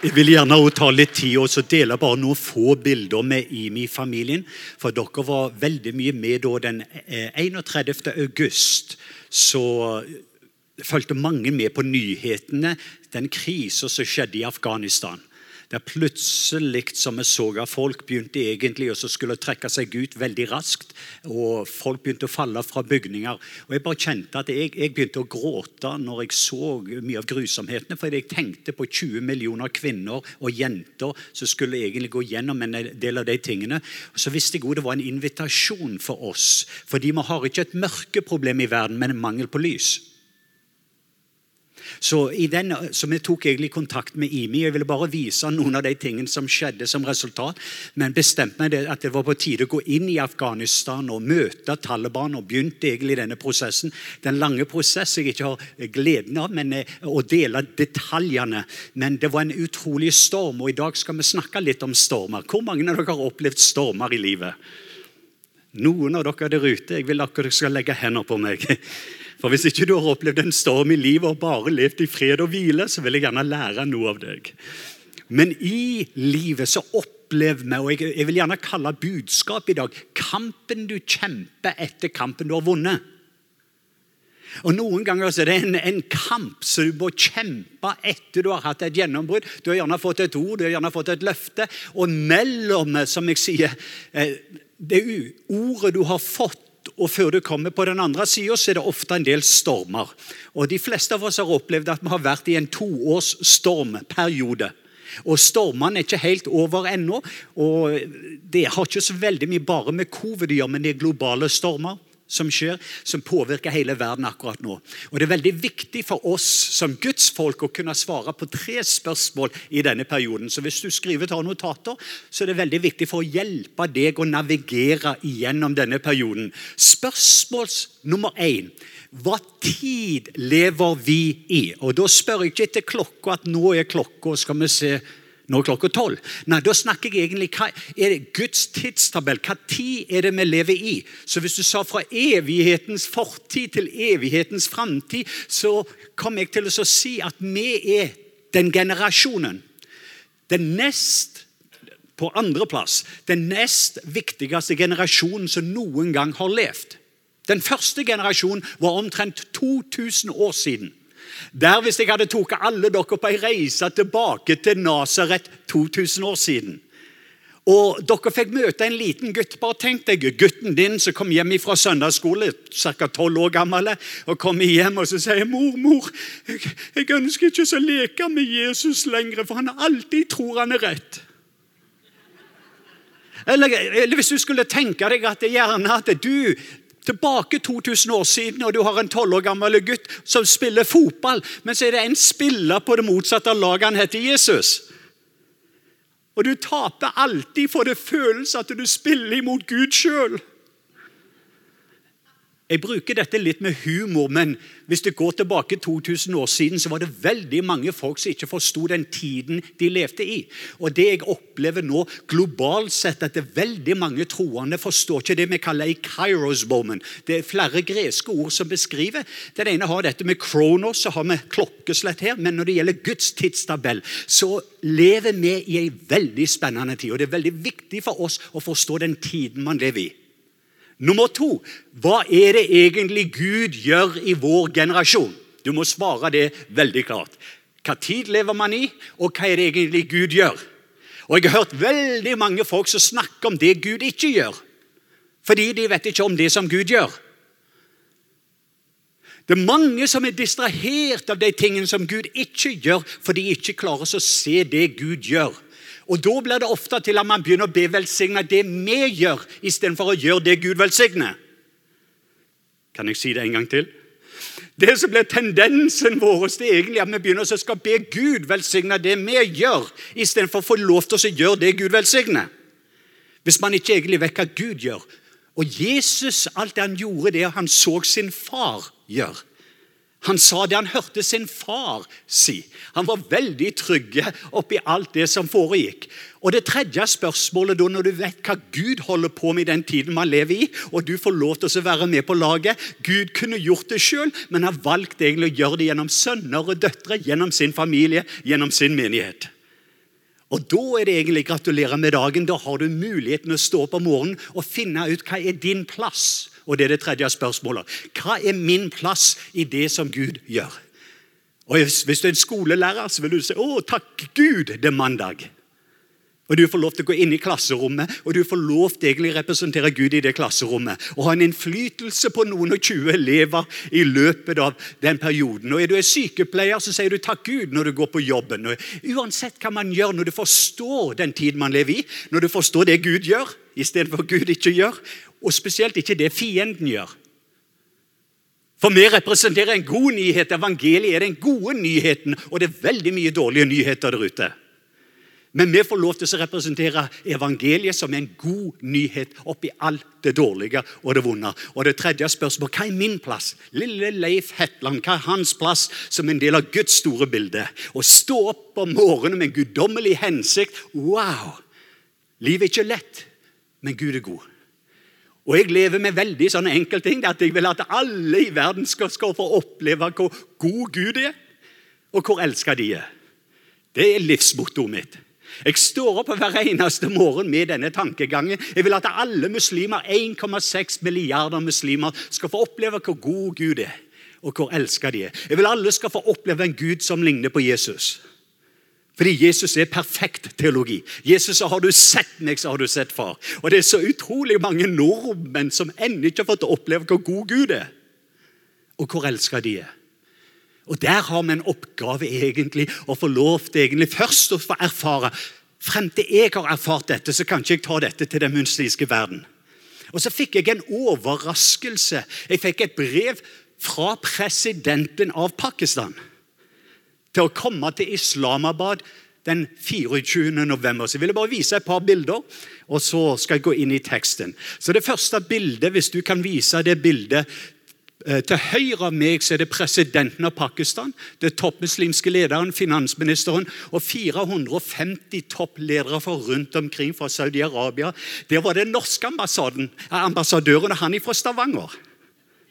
Jeg vil gjerne ta litt tid og dele bare noen få bilder med IMI-familien. For dere var veldig mye med da den 31. Eh, august. Så fulgte mange med på nyhetene, den krisa som skjedde i Afghanistan. Der plutselig som vi så at folk begynte egentlig å trekke seg ut veldig raskt. og Folk begynte å falle fra bygninger. og Jeg bare kjente at jeg, jeg begynte å gråte når jeg så mye av grusomhetene. For jeg tenkte på 20 millioner kvinner og jenter som skulle egentlig gå gjennom en del av de tingene. Og Så visste jeg også det var en invitasjon for oss. Fordi vi har ikke et mørkeproblem i verden, men en mangel på lys. Så, den, så vi tok egentlig kontakt med IMI. Jeg ville bare vise noen av de tingene som skjedde som resultat. Men bestemte meg at det var på tide å gå inn i Afghanistan og møte Taliban. og begynte egentlig denne prosessen. Den lange prosess jeg ikke har gleden av men, eh, å dele detaljene. Men det var en utrolig storm, og i dag skal vi snakke litt om stormer. Hvor mange av dere har opplevd stormer i livet? Noen av dere der ute, jeg vil at dere skal legge hender på meg. For Hvis ikke du har opplevd en storm i livet og bare levd i fred og hvile, så vil jeg gjerne lære noe av deg. Men i livet så opplever vi, og jeg vil gjerne kalle budskapet i dag, kampen du kjemper etter kampen du har vunnet. Og Noen ganger er det en, en, kamp som du må kjempe etter du har hatt et gjennombrudd. Du har gjerne fått et ord, du har gjerne fått et løfte. Og mellom, som jeg sier, eh, det ordet du har fått og før du kommer på den andre sida, er det ofte en del stormer. Og De fleste av oss har opplevd at vi har vært i en toårs stormperiode. Og Stormene er ikke helt over ennå. og Det har ikke så veldig mye bare med covid å gjøre, men det er globale stormer som skjer, som påvirker hele verden akkurat nå. Og Det er veldig viktig for oss som Guds folk å kunne svare på tre spørsmål i denne perioden. Så hvis du skriver tar notater, så er det veldig viktig for å hjelpe deg å navigere gjennom denne perioden. Spørsmål nummer én. Hva tid lever vi i? Og Da spør jeg ikke etter klokka at nå er klokka, skal vi se nå er klokka tolv. Nei, da snakker jeg egentlig hva er det Guds tidstabell. Hva tid er det vi lever i? Så hvis du sa fra evighetens fortid til evighetens framtid, så kom jeg til å si at vi er den generasjonen. Den nest på andreplass den nest viktigste generasjonen som noen gang har levd. Den første generasjonen var omtrent 2000 år siden. Der Hvis jeg hadde tatt alle dere på ei reise tilbake til Nasaret 2000 år siden og Dere fikk møte en liten gutt. Bare tenk deg gutten din som kom hjem fra søndagsskole, ca. 12 år gammel, og kommer hjem og så sier mor, mor, jeg, jeg ønsker ikke å leke med Jesus lenger, for han alltid tror han er rett. Eller, eller, hvis du skulle tenke deg at det gjerne at du tilbake 2000 år siden, og du har en 12 år gammel gutt som spiller fotball, men så er det en spiller på det motsatte laget. Han heter Jesus. Og du taper alltid, for det føles at du spiller imot Gud sjøl. Jeg bruker dette litt med humor, men hvis det går tilbake 2000 år siden, så var det veldig mange folk som ikke forsto den tiden de levde i. Og det jeg opplever nå globalt sett, at det er veldig mange troende forstår ikke det vi kaller i kairos moment. Det er flere greske ord som beskriver. Den ene har dette med kronos, så har vi klokkeslett her. Men når det gjelder Guds tidstabell, så lever vi i en veldig spennende tid. Og det er veldig viktig for oss å forstå den tiden man lever i. Nummer to hva er det egentlig Gud gjør i vår generasjon? Du må svare det veldig klart. Hva tid lever man i, og hva er det egentlig Gud gjør? Og Jeg har hørt veldig mange folk som snakker om det Gud ikke gjør. Fordi de vet ikke om det som Gud gjør. Det er mange som er distrahert av de tingene som Gud ikke gjør, for de ikke klarer å se det Gud gjør. Og Da blir det ofte til at man begynner å be velsigne det vi gjør, istedenfor å gjøre det Gud velsigner. Kan jeg si det en gang til? Det som blir tendensen vår, det er egentlig at vi begynner å skal be Gud velsigne det vi gjør, istedenfor å få lov til å gjøre det Gud velsigner. Hvis man ikke egentlig vet hva Gud gjør. Og Jesus, alt det han gjorde, det han så sin far gjøre. Han sa det han hørte sin far si. Han var veldig trygge oppi alt det som foregikk. Og Det tredje spørsmålet da, når du vet hva Gud holder på med i den tiden man lever i, og du får lov til å være med på laget Gud kunne gjort det sjøl, men har valgt egentlig å gjøre det gjennom sønner og døtre, gjennom sin familie, gjennom sin menighet. Og Da er det egentlig gratulerer med dagen. Da har du muligheten å stå opp om morgenen og finne ut hva er din plass. Og det er det tredje spørsmålet. Hva er min plass i det som Gud gjør? Og Hvis du er en skolelærer, så vil du si 'Å, takk Gud, det er mandag'. Og Du får lov til å gå inn i klasserommet og du får lov til egentlig å representere Gud i det klasserommet. Og ha en innflytelse på noen og 20 elever i løpet av den perioden. Og Er du en sykepleier, så sier du 'takk Gud' når du går på jobben. Og uansett hva man gjør, når du forstår den tid man lever i, når du forstår det Gud gjør istedenfor Gud ikke gjør, og spesielt ikke det fienden gjør. For vi representerer en god nyhet. Evangeliet er den gode nyheten, og det er veldig mye dårlige nyheter der ute. Men vi får lov til å representere evangeliet som en god nyhet oppi alt det dårlige og det vonde. Og det tredje spørsmålet hva er min plass? Lille Leif Hetland, hva er hans plass som en del av Guds store bilde? Å stå opp om morgenen med en guddommelig hensikt. Wow! Livet er ikke lett, men Gud er god. Og jeg lever med veldig sånne enkle ting. At jeg vil at alle i verden skal, skal få oppleve hvor god Gud er, og hvor elska de er. Det er livsmottoet mitt. Jeg står opp hver eneste morgen med denne tankegangen. Jeg vil at alle muslimer, 1,6 milliarder muslimer skal få oppleve hvor god Gud er, og hvor elska de er. Jeg vil alle skal få oppleve en Gud som ligner på Jesus. Fordi Jesus er perfekt teologi. Jesus så har du sett meg, så har du sett far. Og Det er så utrolig mange nordmenn som ennå ikke har fått oppleve hvor god Gud er, og hvor elska de er. Og Der har vi en oppgave egentlig, å få lov til egentlig først å få erfare. Frem til jeg har erfart dette, så kan ikke jeg ta dette til den muslimske verden. Og Så fikk jeg en overraskelse. Jeg fikk et brev fra presidenten av Pakistan til å komme til Islamabad den 24. november. Så jeg ville bare vise et par bilder, og så skal jeg gå inn i teksten. Så Det første bildet, hvis du kan vise det bildet eh, til høyre av meg så er det presidenten av Pakistan, det toppmuslimske lederen, finansministeren og 450 toppledere fra rundt omkring fra Saudi-Arabia. Der var det norske ambassaden, ambassadøren, han er fra Stavanger.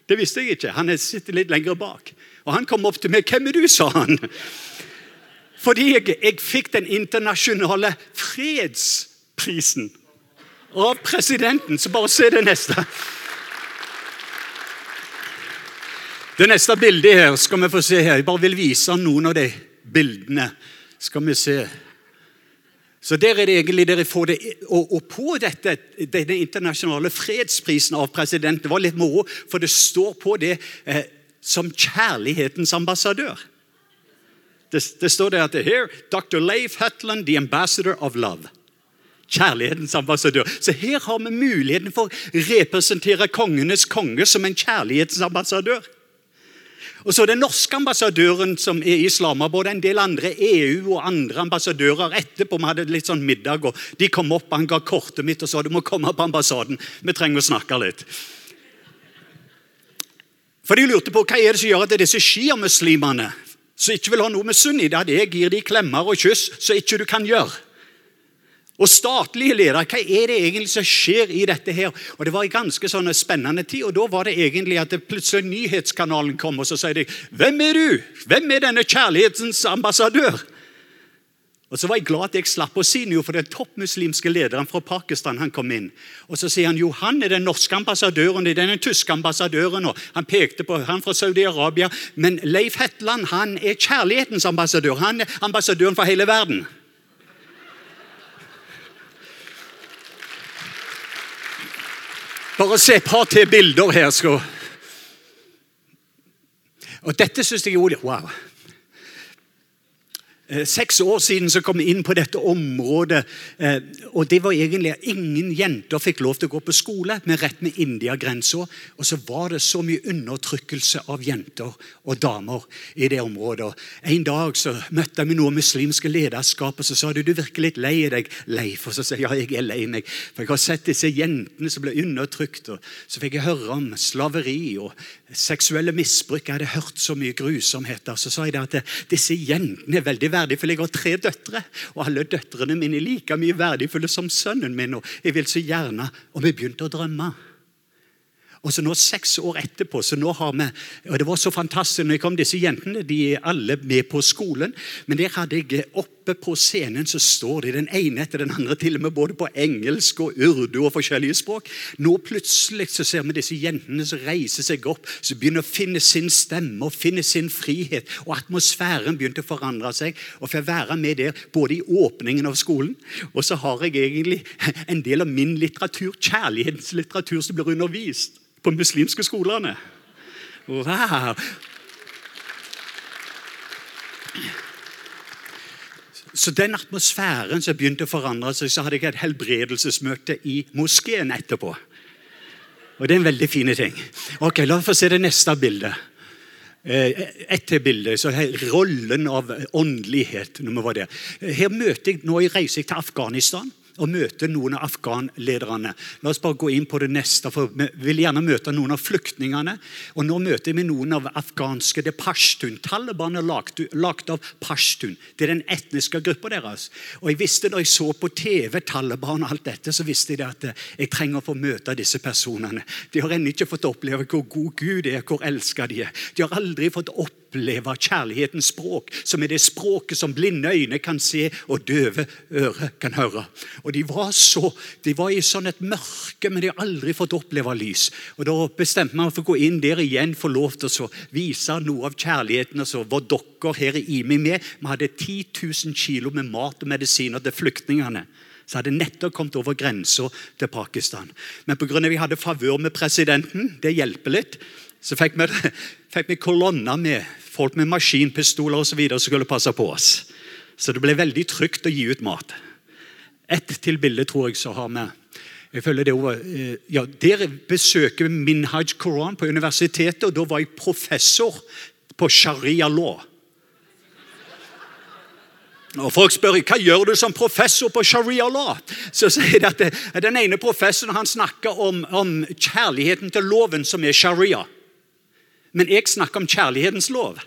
Det visste jeg ikke. Han sitter litt lenger bak. Og Han kom opp til meg. 'Hvem er du?' sa han. Fordi jeg, jeg fikk den internasjonale fredsprisen av presidenten. Så bare se det neste. Det neste bildet her skal vi få se her. Jeg bare vil vise noen av de bildene. Skal vi se. Så der er det egentlig dere får det, og, og på dette, denne internasjonale fredsprisen av presidenten, det var litt moro, for det står på det eh, som kjærlighetens ambassadør. Det, det står der at her, Dr. Leif Hetland, the ambassador of love. Kjærlighetens ambassadør. Så her har vi muligheten for å representere kongenes konge som en kjærlighetens ambassadør. Og så Den norske ambassadøren som er i Islamabad, en del andre EU og andre ambassadører etterpå. Vi hadde litt sånn middag, og De kom opp, han ga kortet mitt og sa du må komme på ambassaden. Vi trenger å snakke litt. For De lurte på hva er det som gjør at disse sjiamuslimene som ikke vil ha noe med sunni, det at jeg gir de klemmer og kyss så ikke du kan gjøre. Og statlige ledere, hva er det egentlig som skjer i dette her? Og Det var en ganske sånn spennende tid. og Da var det egentlig at det plutselig nyhetskanalen kom, og så sier de 'Hvem er du? Hvem er denne kjærlighetens ambassadør?' Og Så var jeg glad at jeg slapp å si noe, for den toppmuslimske lederen fra Pakistan han kom inn. Og Så sier han jo han er den norske ambassadøren, det er den tyske ambassadøren. og Han pekte på han fra Saudi-Arabia. Men Leif Hetland han er kjærlighetens ambassadør. Han er ambassadøren for hele verden. Bare se et par til bilder her. skal... Og Dette syns jeg er wow. Eh, seks år siden så kom jeg inn på dette området. Eh, og det var egentlig at Ingen jenter fikk lov til å gå på skole men rett med India-grensa. Og så var det så mye undertrykkelse av jenter og damer i det området. En dag så møtte vi noe muslimske lederskap, og så sa de du virker litt lei deg, Leif. Og så sa jeg ja, jeg er lei meg, for jeg har sett disse jentene som ble undertrykt. og Så fikk jeg høre om slaveri og seksuelle misbruk. Jeg hadde hørt så mye grusomheter. Så sa jeg at disse jentene er veldig verdifulle. Jeg har tre døtre, og alle døtrene mine er like mye verdifulle som sønnen min. og jeg vil så gjerne, Og vi begynte å drømme. Og så nå Seks år etterpå så nå har vi, og Det var så fantastisk når jeg kom disse jentene. De er alle med på skolen. Men der hadde jeg opp oppe på scenen så står de den ene etter den andre, til og med både på engelsk og urdu og forskjellige språk. Nå plutselig så ser vi disse jentene som reiser seg opp, som begynner å finne sin stemme og finne sin frihet. Og atmosfæren begynte å forandre seg. Og for å være med der både i åpningen av skolen, og så har jeg egentlig en del av min litteratur, kjærlighetslitteratur, som blir undervist på muslimske skolene. Wow! Så den atmosfæren som begynte å forandre seg, så hadde jeg et helbredelsesmøte i moskeen etterpå. Og det er en veldig fin ting. Ok, La oss få se det neste bildet. Eh, etter bildet, så her, Rollen av åndelighet. når vi var der. Her møter jeg, Nå reiser jeg til Afghanistan og møte noen av afghanlederne. La oss bare gå inn på det neste, for Vi vil gjerne møte noen av flyktningene. og Nå møter vi noen av afghanske det er pashtun. Taliban er lagt, lagt av pashtun. Det er den etniske gruppa deres. Og jeg visste Da jeg så på TV Taliban og alt dette, så visste jeg at jeg trenger å få møte disse personene. De har ennå ikke fått oppleve hvor god Gud er, hvor elska de er. De har aldri fått oppleve oppleve kjærlighetens språk, som er det språket som blinde øyne kan se og døve øre kan høre. Og De var så, de var i sånn et mørke, men de har aldri fått oppleve lys. Og Da bestemte man for å gå inn der igjen, få lov til å vise noe av kjærligheten. og så var dere her i IMI med. Vi hadde 10 000 kilo med mat og medisiner til flyktningene så hadde nettopp kommet over grensa til Pakistan. Men pga. vi hadde favør med presidenten, det hjelper litt, så fikk vi, fikk vi kolonner med folk med maskinpistoler videre som skulle passe på oss. Så det ble veldig trygt å gi ut mat. Ett til bilde tror jeg så har vi. Jeg føler det var, eh, ja, Dere besøker Minhaj Koran på universitetet, og da var jeg professor på sharia law. Og Folk spør hva gjør du som professor på sharia law. Så sier de at det, Den ene professoren han snakker om, om kjærligheten til loven, som er sharia. Men jeg snakker om kjærlighetens lov.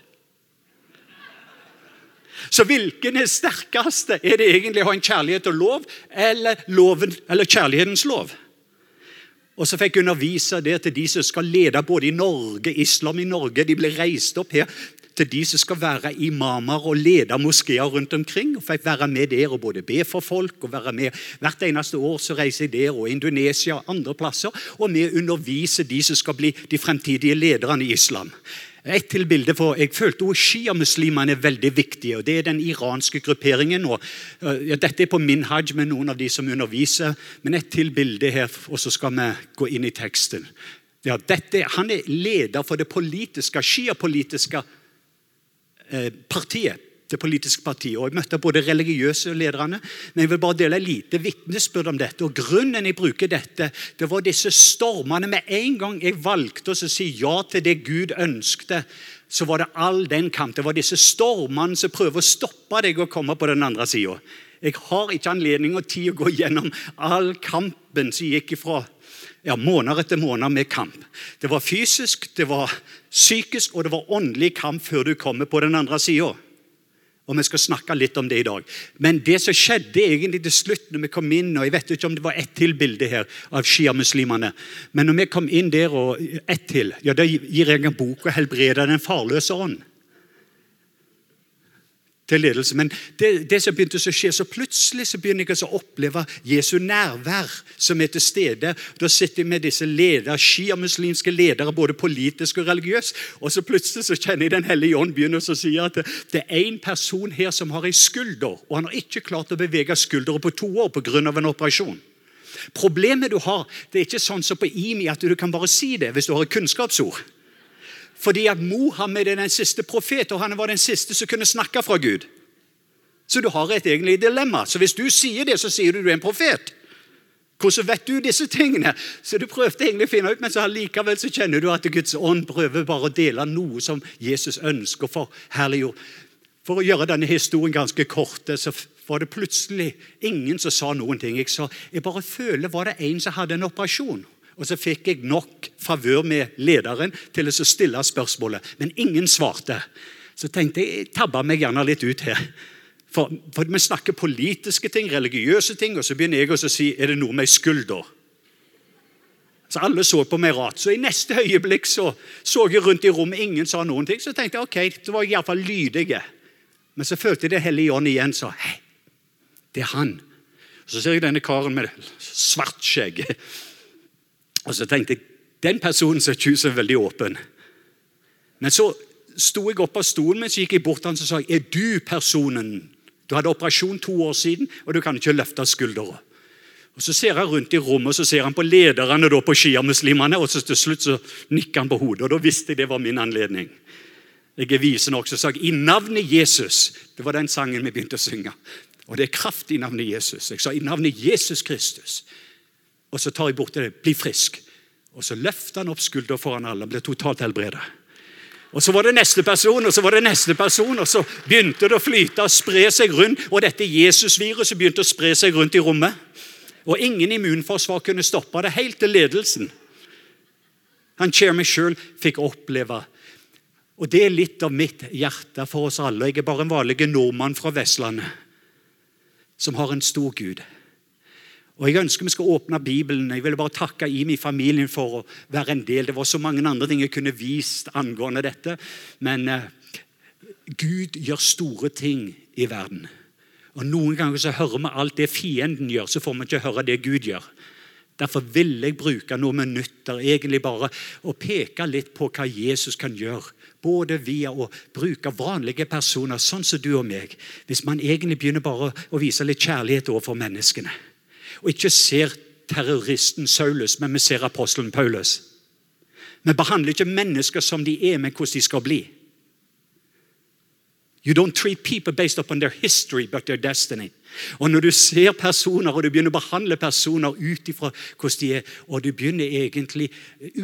Så hvilken er sterkeste? Er det egentlig å ha en kjærlighet og lov eller, loven, eller kjærlighetens lov? Og så fikk jeg undervise det til de som skal lede både i Norge, islam i Norge. De ble reist opp her til de som skal være imamer og lede moskeer rundt omkring. og Fikk være med der og både be for folk og være med. Hvert eneste år så reiser jeg der og Indonesia og andre plasser. Og vi underviser de som skal bli de fremtidige lederne i islam. Et til bilde for, Jeg følte også sjiamuslimene er veldig viktige. og Det er den iranske grupperingen. Og, ja, dette er på min hajj med noen av de som underviser. Men et til bilde her, og så skal vi gå inn i teksten. Ja, dette, han er leder for det politiske, sjiapolitiske Eh, partiet, det politiske partiet. og Jeg møtte både religiøse lederne, men jeg vil bare dele lite vitnesbyrd om dette. og Grunnen jeg bruker dette, det var disse stormene. Med en gang jeg valgte å si ja til det Gud ønskte, så var det all den kamp. Det var disse stormene som prøver å stoppe deg å komme på den andre sida. Jeg har ikke anledning og tid å gå gjennom all kampen som gikk ifra ja, måneder etter måneder med kamp. Det var fysisk, det var psykisk og det var åndelig kamp før du kommer på den andre sida. Og Vi skal snakke litt om det i dag. Men det som skjedde egentlig til slutt når vi kom inn og Jeg vet ikke om det var ett til bilde her av sjiamuslimene. Men når vi kom inn der og ett til, ja, da gir jeg en bok og helbreder den farløse ånd til ledelse. Men det, det, som begynte å skje, så plutselig så begynner jeg å oppleve Jesu nærvær som er til stede. Da sitter jeg med disse ledere, sjiamuslimske ledere, både politisk og religiøs. Og så plutselig så kjenner jeg Den hellige ånd begynner å si at det, det er en person her som har ei skulder, og han har ikke klart å bevege skulderen på to år pga. en operasjon. Problemet du har, det er ikke sånn som på IMI at du kan bare si det hvis du har et kunnskapsord. Fordi at Mohammed er den siste profet, og han var den siste som kunne snakke fra Gud. Så du har et egentlig dilemma. Så Hvis du sier det, så sier du du er en profet. Hvordan vet du disse tingene? Så du prøvde egentlig å finne ut, men så likevel så kjenner du at Guds ånd prøver bare å dele noe som Jesus ønsker for herliggjort. For å gjøre denne historien ganske kort, så var det plutselig ingen som sa noen ting. Jeg sa jeg bare føler var det en som hadde en operasjon. Og så fikk jeg nok favør med lederen til å stille spørsmålet, men ingen svarte. Så tenkte jeg jeg tabba meg gjerne litt ut her. For, for, Vi snakker politiske ting, religiøse ting, og så begynner jeg å si er det noe med skulder. Så Alle så på meg rart. Så i neste øyeblikk så, så jeg rundt i rommet, ingen sa noen ting. Så tenkte jeg ok, det var iallfall lydige. Men så følte jeg Det hellige ånd igjen sa hei, det er han. Så ser jeg denne karen med svart skjegg. Og så tenkte jeg den personen ser ikke ut som veldig åpen. Men så sto jeg opp av stolen min, så gikk jeg bort til han og sa er du personen? Du hadde operasjon to år siden, og du kan ikke løfte skuldra. Og Så ser jeg rundt i rommet og så ser han på lederne da på sjiamuslimene, og så til slutt så nikker han på hodet. og Da visste jeg det var min anledning. Jeg er vise nok, så sa jeg i navnet Jesus. Det var den sangen vi begynte å synge. Og det er kraft i navnet Jesus. Jeg sa i navnet Jesus Kristus. Og så tar jeg bort det. Bli frisk. Og så løfter han opp skuldra foran alle og blir totalt helbredet. Og Så var det neste person, og så var det neste person, og så begynte det å flyte og spre seg rundt. Og dette Jesus-viruset begynte å spre seg rundt i rommet. Og ingen immunforsvar kunne stoppe det, helt til ledelsen. Han chairman sjøl fikk oppleve Og det er litt av mitt hjerte for oss alle. Jeg er bare en vanlig nordmann fra Vestlandet som har en stor Gud. Og Jeg ønsker vi skal åpne Bibelen. Jeg ville bare takke Imi familien for å være en del. Det var så mange andre ting jeg kunne vist angående dette. Men eh, Gud gjør store ting i verden. Og Noen ganger så hører vi alt det fienden gjør, så får vi ikke høre det Gud gjør. Derfor vil jeg bruke noen minutter egentlig bare å peke litt på hva Jesus kan gjøre. Både via å bruke vanlige personer, sånn som du og meg. Hvis man egentlig begynner bare å vise litt kjærlighet overfor menneskene. Og ikke ser terroristen Saulus, men vi ser apostelen Paulus. Vi behandler ikke mennesker som de er, men hvordan de skal bli. You don't treat people based upon their history, but their destiny. Og Når du ser personer og du begynner å behandle personer ut ifra hvordan de er, og du begynner egentlig,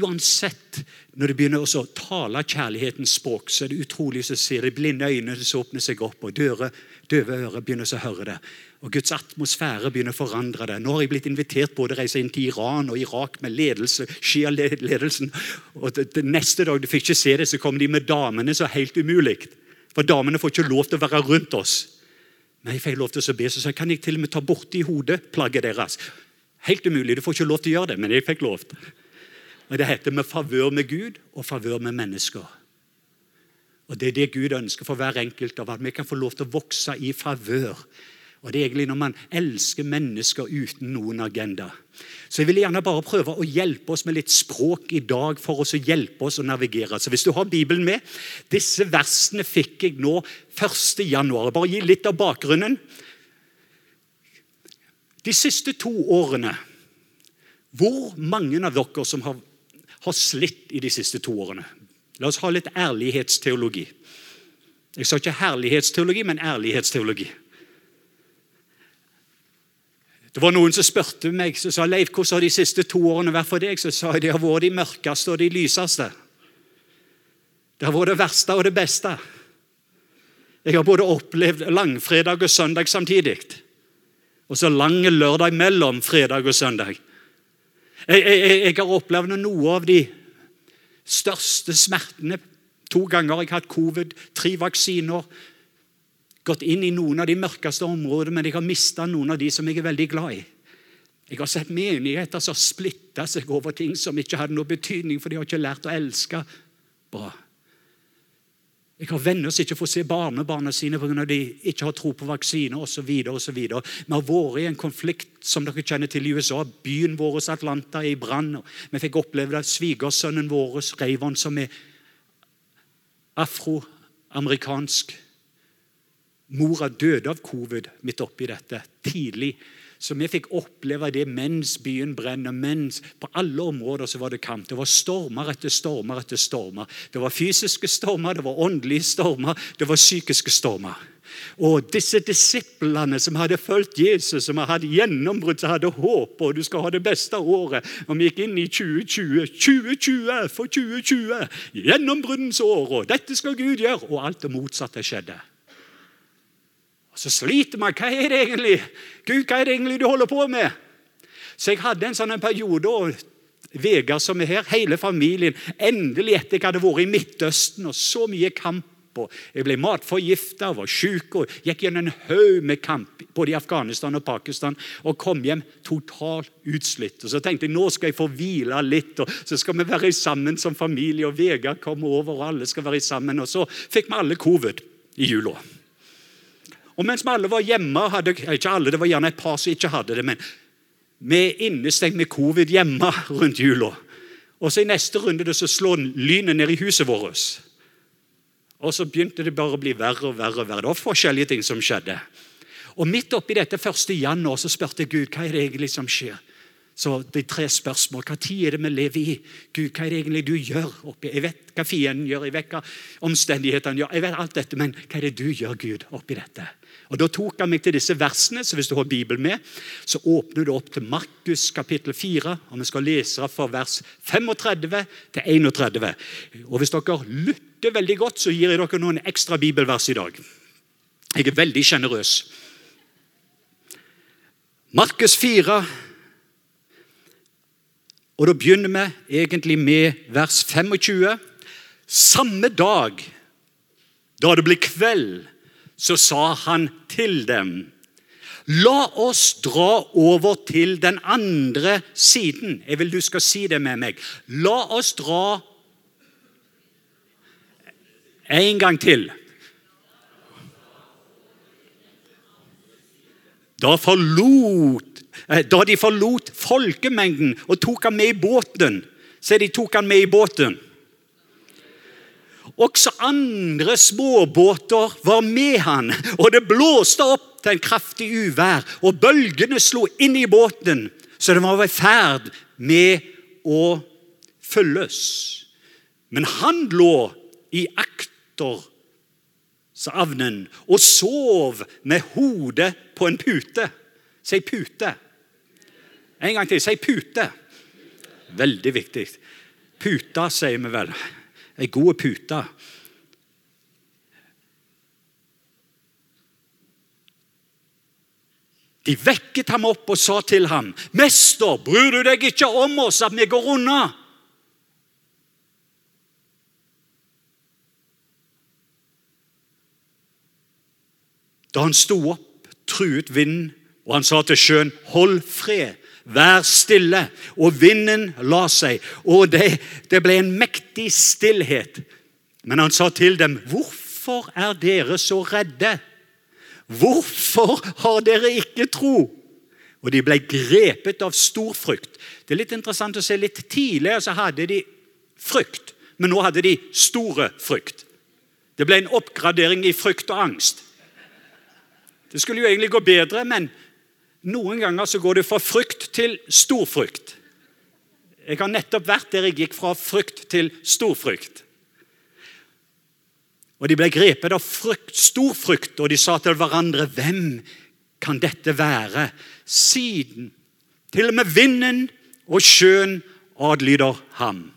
uansett Når du begynner å tale kjærlighetens språk, så er det utrolig å se de blinde øynene som åpner seg opp, og døve, døve ører begynner å høre det. Og Guds atmosfære begynner å forandre det. Nå har jeg blitt invitert både å reise inn til Iran og Irak med ledelse, Shia-ledelsen. Og det, det Neste dag du fikk ikke se det, så kom de med damene, så helt umulig. For damene får ikke lov til å være rundt oss. Men jeg fikk lov til å be, så kan jeg til og med ta borti hodeplagget deres. Helt umulig, du får ikke lov til å gjøre det, men jeg fikk lov. Og Det heter med favør med Gud og favør med mennesker. Og Det er det Gud ønsker for hver enkelt av at vi kan få lov til å vokse i favør og Det er egentlig når man elsker mennesker uten noen agenda. Så Jeg vil gjerne bare prøve å hjelpe oss med litt språk i dag for oss å hjelpe oss å navigere. Så Hvis du har Bibelen med Disse versene fikk jeg nå 1. januar. Bare gi litt av bakgrunnen. De siste to årene Hvor mange av dere som har, har slitt i de siste to årene? La oss ha litt ærlighetsteologi. Jeg sa ikke herlighetsteologi, men ærlighetsteologi. Det var Noen som spurte meg så sa Leif, hvordan har de siste to årene vært for deg. Så sa jeg de har vært de mørkeste og de lyseste. Det har vært det verste og det beste. Jeg har både opplevd langfredag og søndag samtidig. Og så lang lørdag mellom fredag og søndag. Jeg, jeg, jeg har opplevd noe av de største smertene. To ganger jeg har hatt covid, tre vaksiner, gått inn i noen av de mørkeste områdene, men jeg har mista noen av de som jeg er veldig glad i. Jeg har sett menigheter som har splitta seg over ting som ikke hadde noe betydning, for de har ikke lært å elske bra. Jeg har venner som ikke får se barnebarna sine pga. de ikke har tro på vaksiner osv. Vi har vært i en konflikt som dere kjenner til i USA. Byen vår Atlanta er i brann. Vi fikk oppleve det. Svigersønnen vår, Reivon, som er afroamerikansk Mora døde av covid midt oppi dette, tidlig. Så vi fikk oppleve det mens byen brenner. mens På alle områder så var det kamp. Det var stormer etter stormer etter stormer. Det var fysiske stormer, det var åndelige stormer, det var psykiske stormer. Og disse disiplene som hadde fulgt Jesus, som hadde gjennombrudd, som hadde håp og du skal ha det beste året Og vi gikk inn i 2020. 2020 for 2020! Gjennombruddens år, og dette skal Gud gjøre! Og alt det motsatte skjedde. Så sliter man. Hva er det egentlig Gud, hva er det egentlig du holder på med? Så jeg hadde en sånn periode og Vegard som er her, hele familien Endelig etter jeg hadde vært i Midtøsten og så mye kamp og Jeg ble matforgifta, var syk og gikk gjennom en haug med kamp både i Afghanistan og Pakistan og kom hjem totalt utslitt. Og Så tenkte jeg nå skal jeg få hvile litt, og så skal vi være sammen som familie. og Vegard kommer over, og alle skal være sammen. Og så fikk vi alle covid i jula. Og mens vi alle var hjemme, hadde, ikke alle, det var gjerne et par som ikke hadde det, men vi er innestengt med covid hjemme rundt jula. Og så I neste runde det så slår lynet ned i huset vårt. Og så begynte det bare å bli verre og verre. og verre. Det var forskjellige ting som skjedde. Og Midt oppi dette 1. januar så spurte jeg Gud hva er det egentlig som skjer. Så de tre spørsmål. Hva tid er det vi lever i? Gud, hva er det egentlig du gjør? oppi? Jeg vet hva fienden gjør, jeg vet hva omstendighetene gjør. Jeg vet alt dette, Men hva er det du gjør, Gud, oppi dette? Og Da tok han meg til disse versene. så Hvis du har Bibelen med, så åpner du opp til Markus kapittel 4. og Vi skal lese fra vers 35 til 31. Og Hvis dere lytter veldig godt, så gir jeg dere noen ekstra bibelvers i dag. Jeg er veldig sjenerøs. Markus 4 og Da begynner vi egentlig med vers 25. Samme dag, da det ble kveld, så sa han til dem La oss dra over til den andre siden. Jeg vil du skal si det med meg. La oss dra En gang til. Da forlot Eh, da de forlot folkemengden og tok han med i båten. så de tok han med i båten. Også andre småbåter var med han, og det blåste opp til en kraftig uvær. Og bølgene slo inn i båten, så den var i ferd med å følges. Men han lå i aktersavnen og sov med hodet på en pute. Si pute. En gang til. Si pute. Veldig viktig. Puta, sier vi vel. Ei god pute. De vekket ham opp og sa til ham, 'Mester, bryr du deg ikke om oss, at vi går unna?' Da han sto opp, truet vinden, og han sa til sjøen, 'Hold fred, Vær stille. Og vinden la seg, og det, det ble en mektig stillhet. Men han sa til dem, 'Hvorfor er dere så redde?' 'Hvorfor har dere ikke tro?' Og de ble grepet av stor frykt. Det er litt interessant å se litt Tidligere så hadde de frykt, men nå hadde de store frykt. Det ble en oppgradering i frykt og angst. Det skulle jo egentlig gå bedre, men noen ganger så går det fra frykt til stor frykt. Jeg har nettopp vært der jeg gikk fra frykt til stor frykt. Og De ble grepet av frykt, stor frykt, og de sa til hverandre Hvem kan dette være? Siden til og med vinden og sjøen adlyder ham.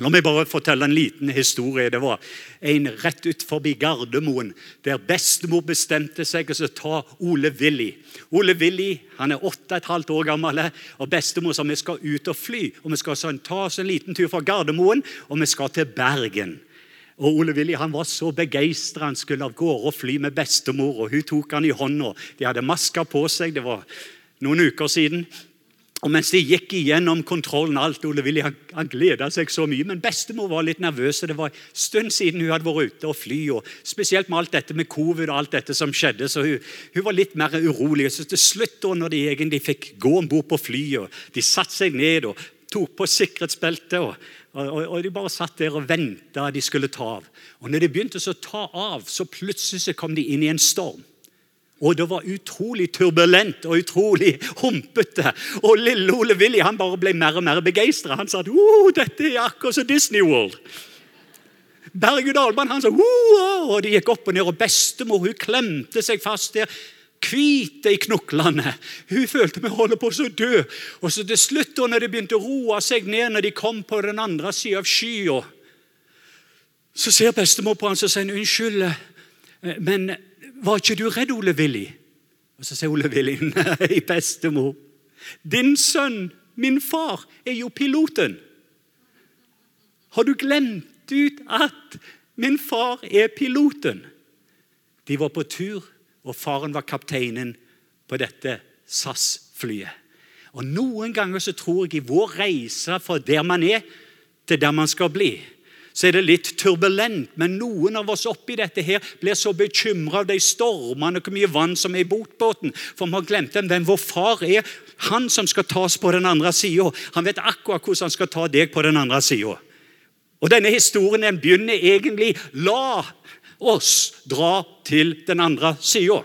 La meg bare fortelle en liten historie. Det var en rett ut forbi Gardermoen der bestemor bestemte seg for å ta Ole Willy. Ole Willy han er åtte og et halvt år gammel, og bestemor sa vi skal ut og fly. og Vi skal sånn, ta oss en liten tur fra Gardermoen og vi skal til Bergen. Og Ole Willy han var så begeistra. Han skulle av gårde og fly med bestemor. og Hun tok han i hånda. De hadde masker på seg. Det var noen uker siden. Og Mens de gikk igjennom kontrollen, alt, Ole Willy han, gleda seg så mye. Men bestemor var litt nervøs. og Det var en stund siden hun hadde vært ute og fly. og Spesielt med alt dette med covid og alt dette som skjedde. så Hun, hun var litt mer urolig. Så Til slutt, da når de egentlig fikk gå om bord på flyet, og de satte seg ned og tok på sikkerhetsbeltet og, og, og, De bare satt der og venta de skulle ta av. Og når de begynte å ta av, så plutselig så kom de inn i en storm. Og det var utrolig turbulent og utrolig humpete. Og lille Ole Willy han bare ble mer og mer begeistra. Han sa at dette er akkurat som Disney World. Berg-og-dal-banen han sa oh, og de gikk opp og ned. Og bestemor hun klemte seg fast der. Hvite i knoklene. Hun følte vi holder på å dø. Og så til slutt, når de begynte å roe seg ned, når de kom på den andre sida av skya, så ser bestemor på han og sier unnskyld, men var ikke du redd, Ole Willy? Og Så sier Ole Willy nei, bestemor. Din sønn, min far, er jo piloten. Har du glemt ut at min far er piloten? De var på tur, og faren var kapteinen på dette SAS-flyet. Og Noen ganger så tror jeg i vår reise fra der man er, til der man skal bli, så er det litt turbulent. Men noen av oss oppi dette her blir så bekymra av de stormene og hvor mye vann som er i botbåten, For vi har glemt hvem vår far er. Han som skal tas på den andre sida. Han vet akkurat hvordan han skal ta deg på den andre sida. Og denne historien den begynner egentlig La oss dra til den andre sida.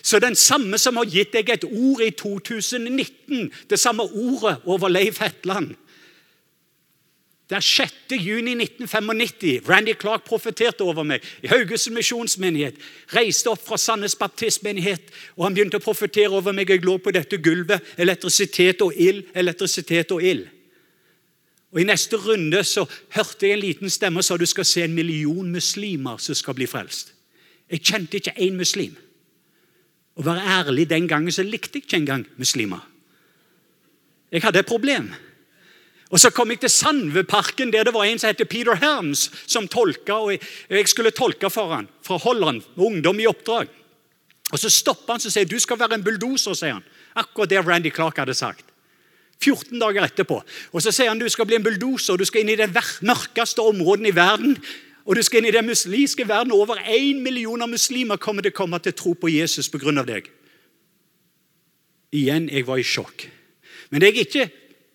Så den samme som har gitt deg et ord i 2019, det samme ordet over Leif Hetland det er 6. juni 1995. Randy Clark profeterte over meg i Haugesund misjonsmenighet. Reiste opp fra Sandnes baptistmenighet, og han begynte å profetere over meg. Jeg lå på dette gulvet. Elektrisitet og ild, elektrisitet og ild. Og I neste runde så hørte jeg en liten stemme sa du skal se en million muslimer som skal bli frelst. Jeg kjente ikke én muslim. Å være ærlig den gangen så likte jeg ikke engang muslimer. Jeg hadde et problem. Og Så kom jeg til Sandveparken, der det var en som het Peter Herms, som tolka. og Jeg skulle tolke for han, fra Holland, med ungdom i oppdrag. Og Så stopper han og sier du skal være en bulldoser. sier han. Akkurat det Randy Clark hadde sagt. 14 dager etterpå. Og Så sier han du skal bli en bulldoser, du skal inn i det mørkeste området i verden. Og du skal inn i den muslimske verden. Over én million muslimer kommer til å komme til tro på Jesus pga. deg. Igjen, jeg var i sjokk. Men det jeg ikke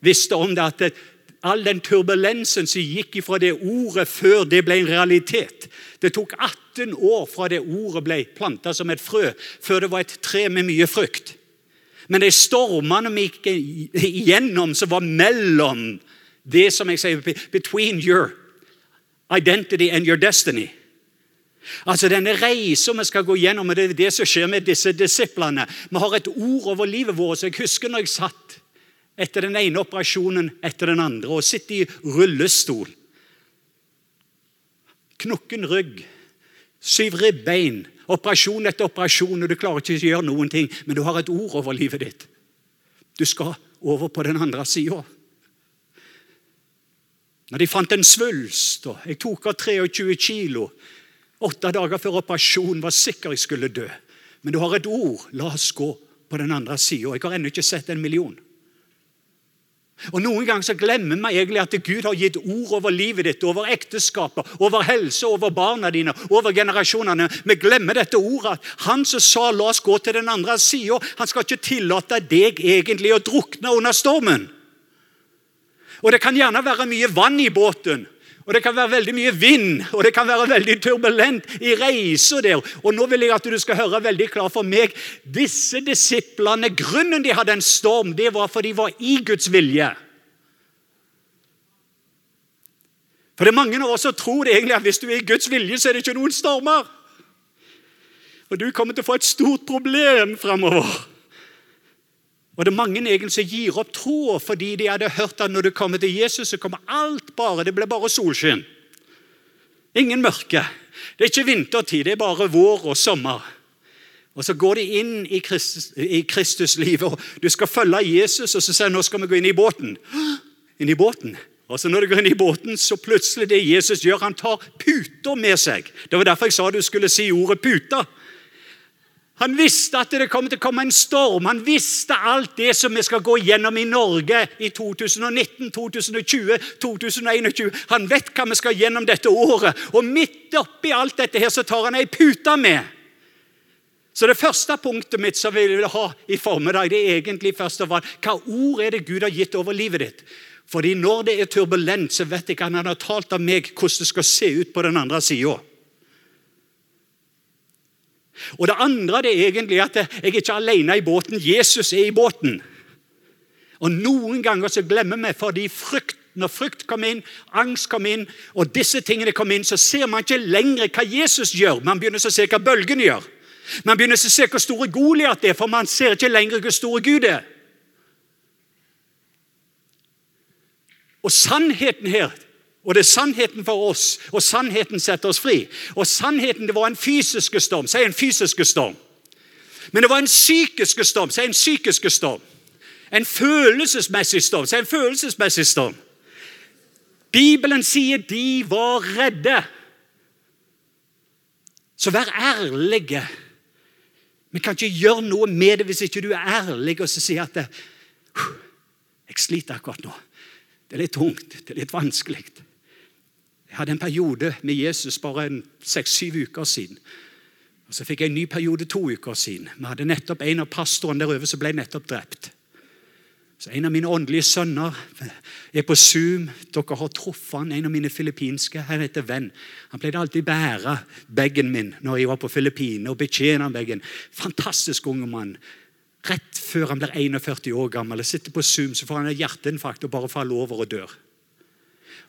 visste om det at all den turbulensen som gikk fra det ordet før det ble en realitet Det tok 18 år fra det ordet ble planta som et frø, før det var et tre med mye frukt. Men de stormene vi gikk igjennom, som var mellom det som jeg sier, between your identity and your destiny Altså Denne reisen vi skal gå gjennom, og det er det som skjer med disse disiplene. Vi har et ord over livet vårt. så Jeg husker når jeg satt etter den ene operasjonen etter den andre og sitter i rullestol. Knukken rygg, syv ribbein, operasjon etter operasjon, og du klarer ikke å gjøre noen ting, men du har et ord over livet ditt. Du skal over på den andre sida. Når de fant en svulst og Jeg tok av 23 kilo. Åtte dager før operasjonen var sikker jeg skulle dø. Men du har et ord. La oss gå på den andre sida. Jeg har ennå ikke sett en million. Og Noen ganger så glemmer vi egentlig at Gud har gitt ord over livet ditt, over ekteskapet, over helse, over barna dine, over generasjonene. Vi glemmer dette ordet. Han som sa 'la oss gå til den andre sida', han skal ikke tillate deg egentlig å drukne under stormen. Og Det kan gjerne være mye vann i båten, og det kan være veldig mye vind, og det kan være veldig turbulent i reisa der. Og nå vil jeg at du skal høre veldig klart for meg disse disiplene, Grunnen de hadde en storm, det var fordi de var i Guds vilje. For det er mange av oss som tror egentlig at hvis du er i Guds vilje, så er det ikke noen stormer. Og du kommer til å få et stort problem framover. Og det er mange egentlig som gir opp troa fordi de hadde hørt at når du kommer til Jesus, så kommer alt bare. Det blir bare solskinn. Ingen mørke. Det er ikke vintertid, det er bare vår og sommer. Og Så går de inn i, Kristus, i Kristuslivet, og du skal følge Jesus, og så sier han nå skal vi gå inn i båten. Inn i båten. Og så Når du går inn i båten, så plutselig det Jesus gjør, han tar puter med seg. Det var derfor jeg sa du skulle si ordet puta. Han visste at det kom til å komme en storm. Han visste alt det som vi skal gå gjennom i Norge i 2019, 2020, 2021. Han vet hva vi skal gjennom dette året. Og midt oppi alt dette her så tar han ei pute med. Så Det første punktet mitt som vi vil ha i formiddag, det er egentlig først og fremst hva ord er det Gud har gitt over livet ditt. Fordi Når det er turbulent, så vet jeg at han har talt av meg hvordan det skal se ut på den andre sida. Og Det andre det er egentlig at jeg er ikke alene i båten. Jesus er i båten. Og Noen ganger så glemmer vi fordi frykt, når frykt kommer inn, angst kommer inn, og disse tingene kommer inn, så ser man ikke lenger hva Jesus gjør. Man begynner å se hva bølgene gjør. Man begynner å se hvor store Goliat er, for man ser ikke lenger hvor store Gud er. Og sannheten her og det er sannheten for oss, og sannheten setter oss fri. Og sannheten det var en fysisk storm. Si en fysisk storm. Men det var en psykisk storm. Si en psykisk storm. En følelsesmessig storm. Si en følelsesmessig storm. Bibelen sier de var redde. Så vær ærlige. Vi kan ikke gjøre noe med det hvis ikke du er ærlig og så sier at jeg sliter akkurat nå. Det er litt tungt, det er litt vanskelig. Jeg hadde en periode med Jesus bare seks-syv uker siden. Og Så fikk jeg en ny periode to uker siden. Vi hadde nettopp En av pastorene der over som ble nettopp drept. Så En av mine åndelige sønner er på Zoom. Dere har truffet han, en av mine filippinske. Han heter Venn. Han pleide alltid bære bagen min når jeg var på Filippinene. og betjene bagen. Fantastisk unge mann. Rett før han blir 41 år gammel og sitter på Zoom, så får han en hjerteinfarkt og bare faller over og dør.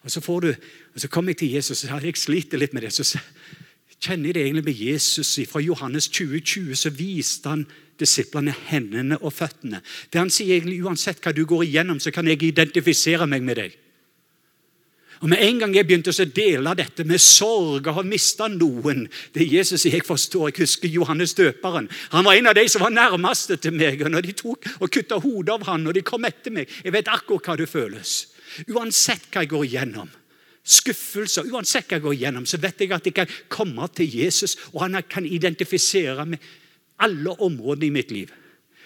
Og Så får du, og så kommer jeg til Jesus og sa jeg sliter litt med det. Så kjenner jeg det egentlig med Jesus. Fra Johannes 2020 så viste han disiplene hendene og føttene. Det Han sier egentlig uansett hva du går igjennom, så kan jeg identifisere meg med deg. Og Med en gang jeg begynte å dele dette med sorg og har mista noen Det Jesus jeg forstår. Jeg husker Johannes døperen. Han var en av de som var nærmeste til meg. og Når de tok og kutta hodet av han, og de kom etter meg Jeg vet akkurat hva det føles. Uansett hva jeg går igjennom skuffelser, uansett hva jeg går igjennom, så vet jeg at jeg kan komme til Jesus, og han kan identifisere med alle områdene i mitt liv.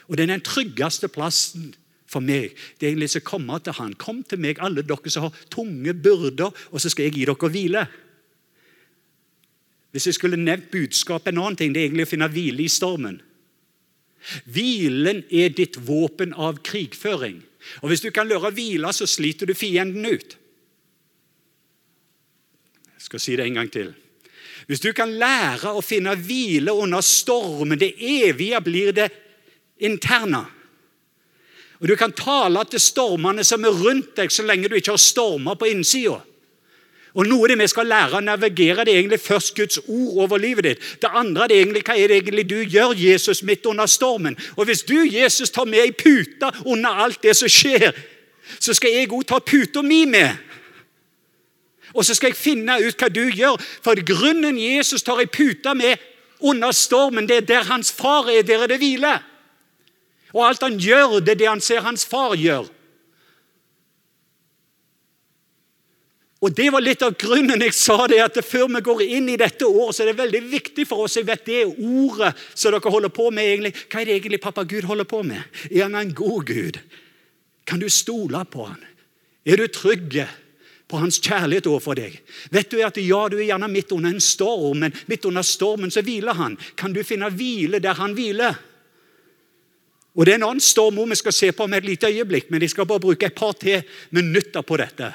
Og det er den tryggeste plassen for meg. Det er egentlig å komme til Han. Kom til meg, alle dere som har tunge byrder, og så skal jeg gi dere hvile. Hvis jeg skulle nevnt budskapet en annen ting, det er egentlig å finne hvile i stormen. Hvilen er ditt våpen av krigføring. Og Hvis du kan lære å hvile, så sliter du fienden ut. Jeg skal si det en gang til. Hvis du kan lære å finne hvile under stormen, det evige blir det interne. Og Du kan tale til stormene som er rundt deg, så lenge du ikke har stormer på innsida. Og Noe av det vi skal lære å navigere, det er egentlig først Guds ord over livet ditt. Det andre det er egentlig, hva er det egentlig du gjør, Jesus, midt under stormen. Og Hvis du, Jesus, tar med ei pute under alt det som skjer, så skal jeg òg ta puta mi med. Og så skal jeg finne ut hva du gjør. For grunnen Jesus tar ei pute med under stormen, det er der hans far er. Der er det hvile. Og alt han gjør, det er det han ser hans far gjør. Og Det var litt av grunnen jeg sa det, at før vi går inn i dette året, så er det veldig viktig for oss jeg vet det ordet som dere holder på med. egentlig. Hva er det egentlig pappa Gud holder på med? Er han en god Gud? Kan du stole på han? Er du trygg? på hans kjærlighet overfor deg. Vet du at ja, du er gjerne midt under en storm, men midt under stormen så hviler han. Kan du finne hvile der han hviler? Og Det er en annen storm vi skal se på om et lite øyeblikk, men jeg skal bare bruke et par til minutter på dette.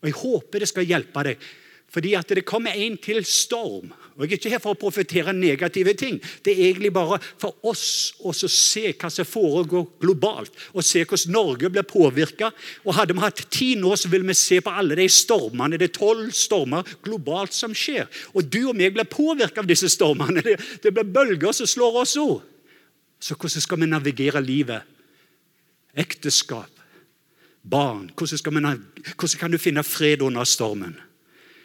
Og Jeg håper det skal hjelpe deg. Fordi at det kommer en til storm. Og Jeg er ikke her for å profetere negative ting. Det er egentlig bare for oss å se hva som foregår globalt, og se hvordan Norge blir påvirka. Hadde vi hatt tid nå, så ville vi se på alle de stormene. Det er tolv stormer globalt som skjer. Og du og meg blir påvirka av disse stormene. Det, det blir bølger som slår oss òg. Så hvordan skal vi navigere livet? Ekteskap, barn. Hvordan, man, hvordan kan du finne fred under stormen?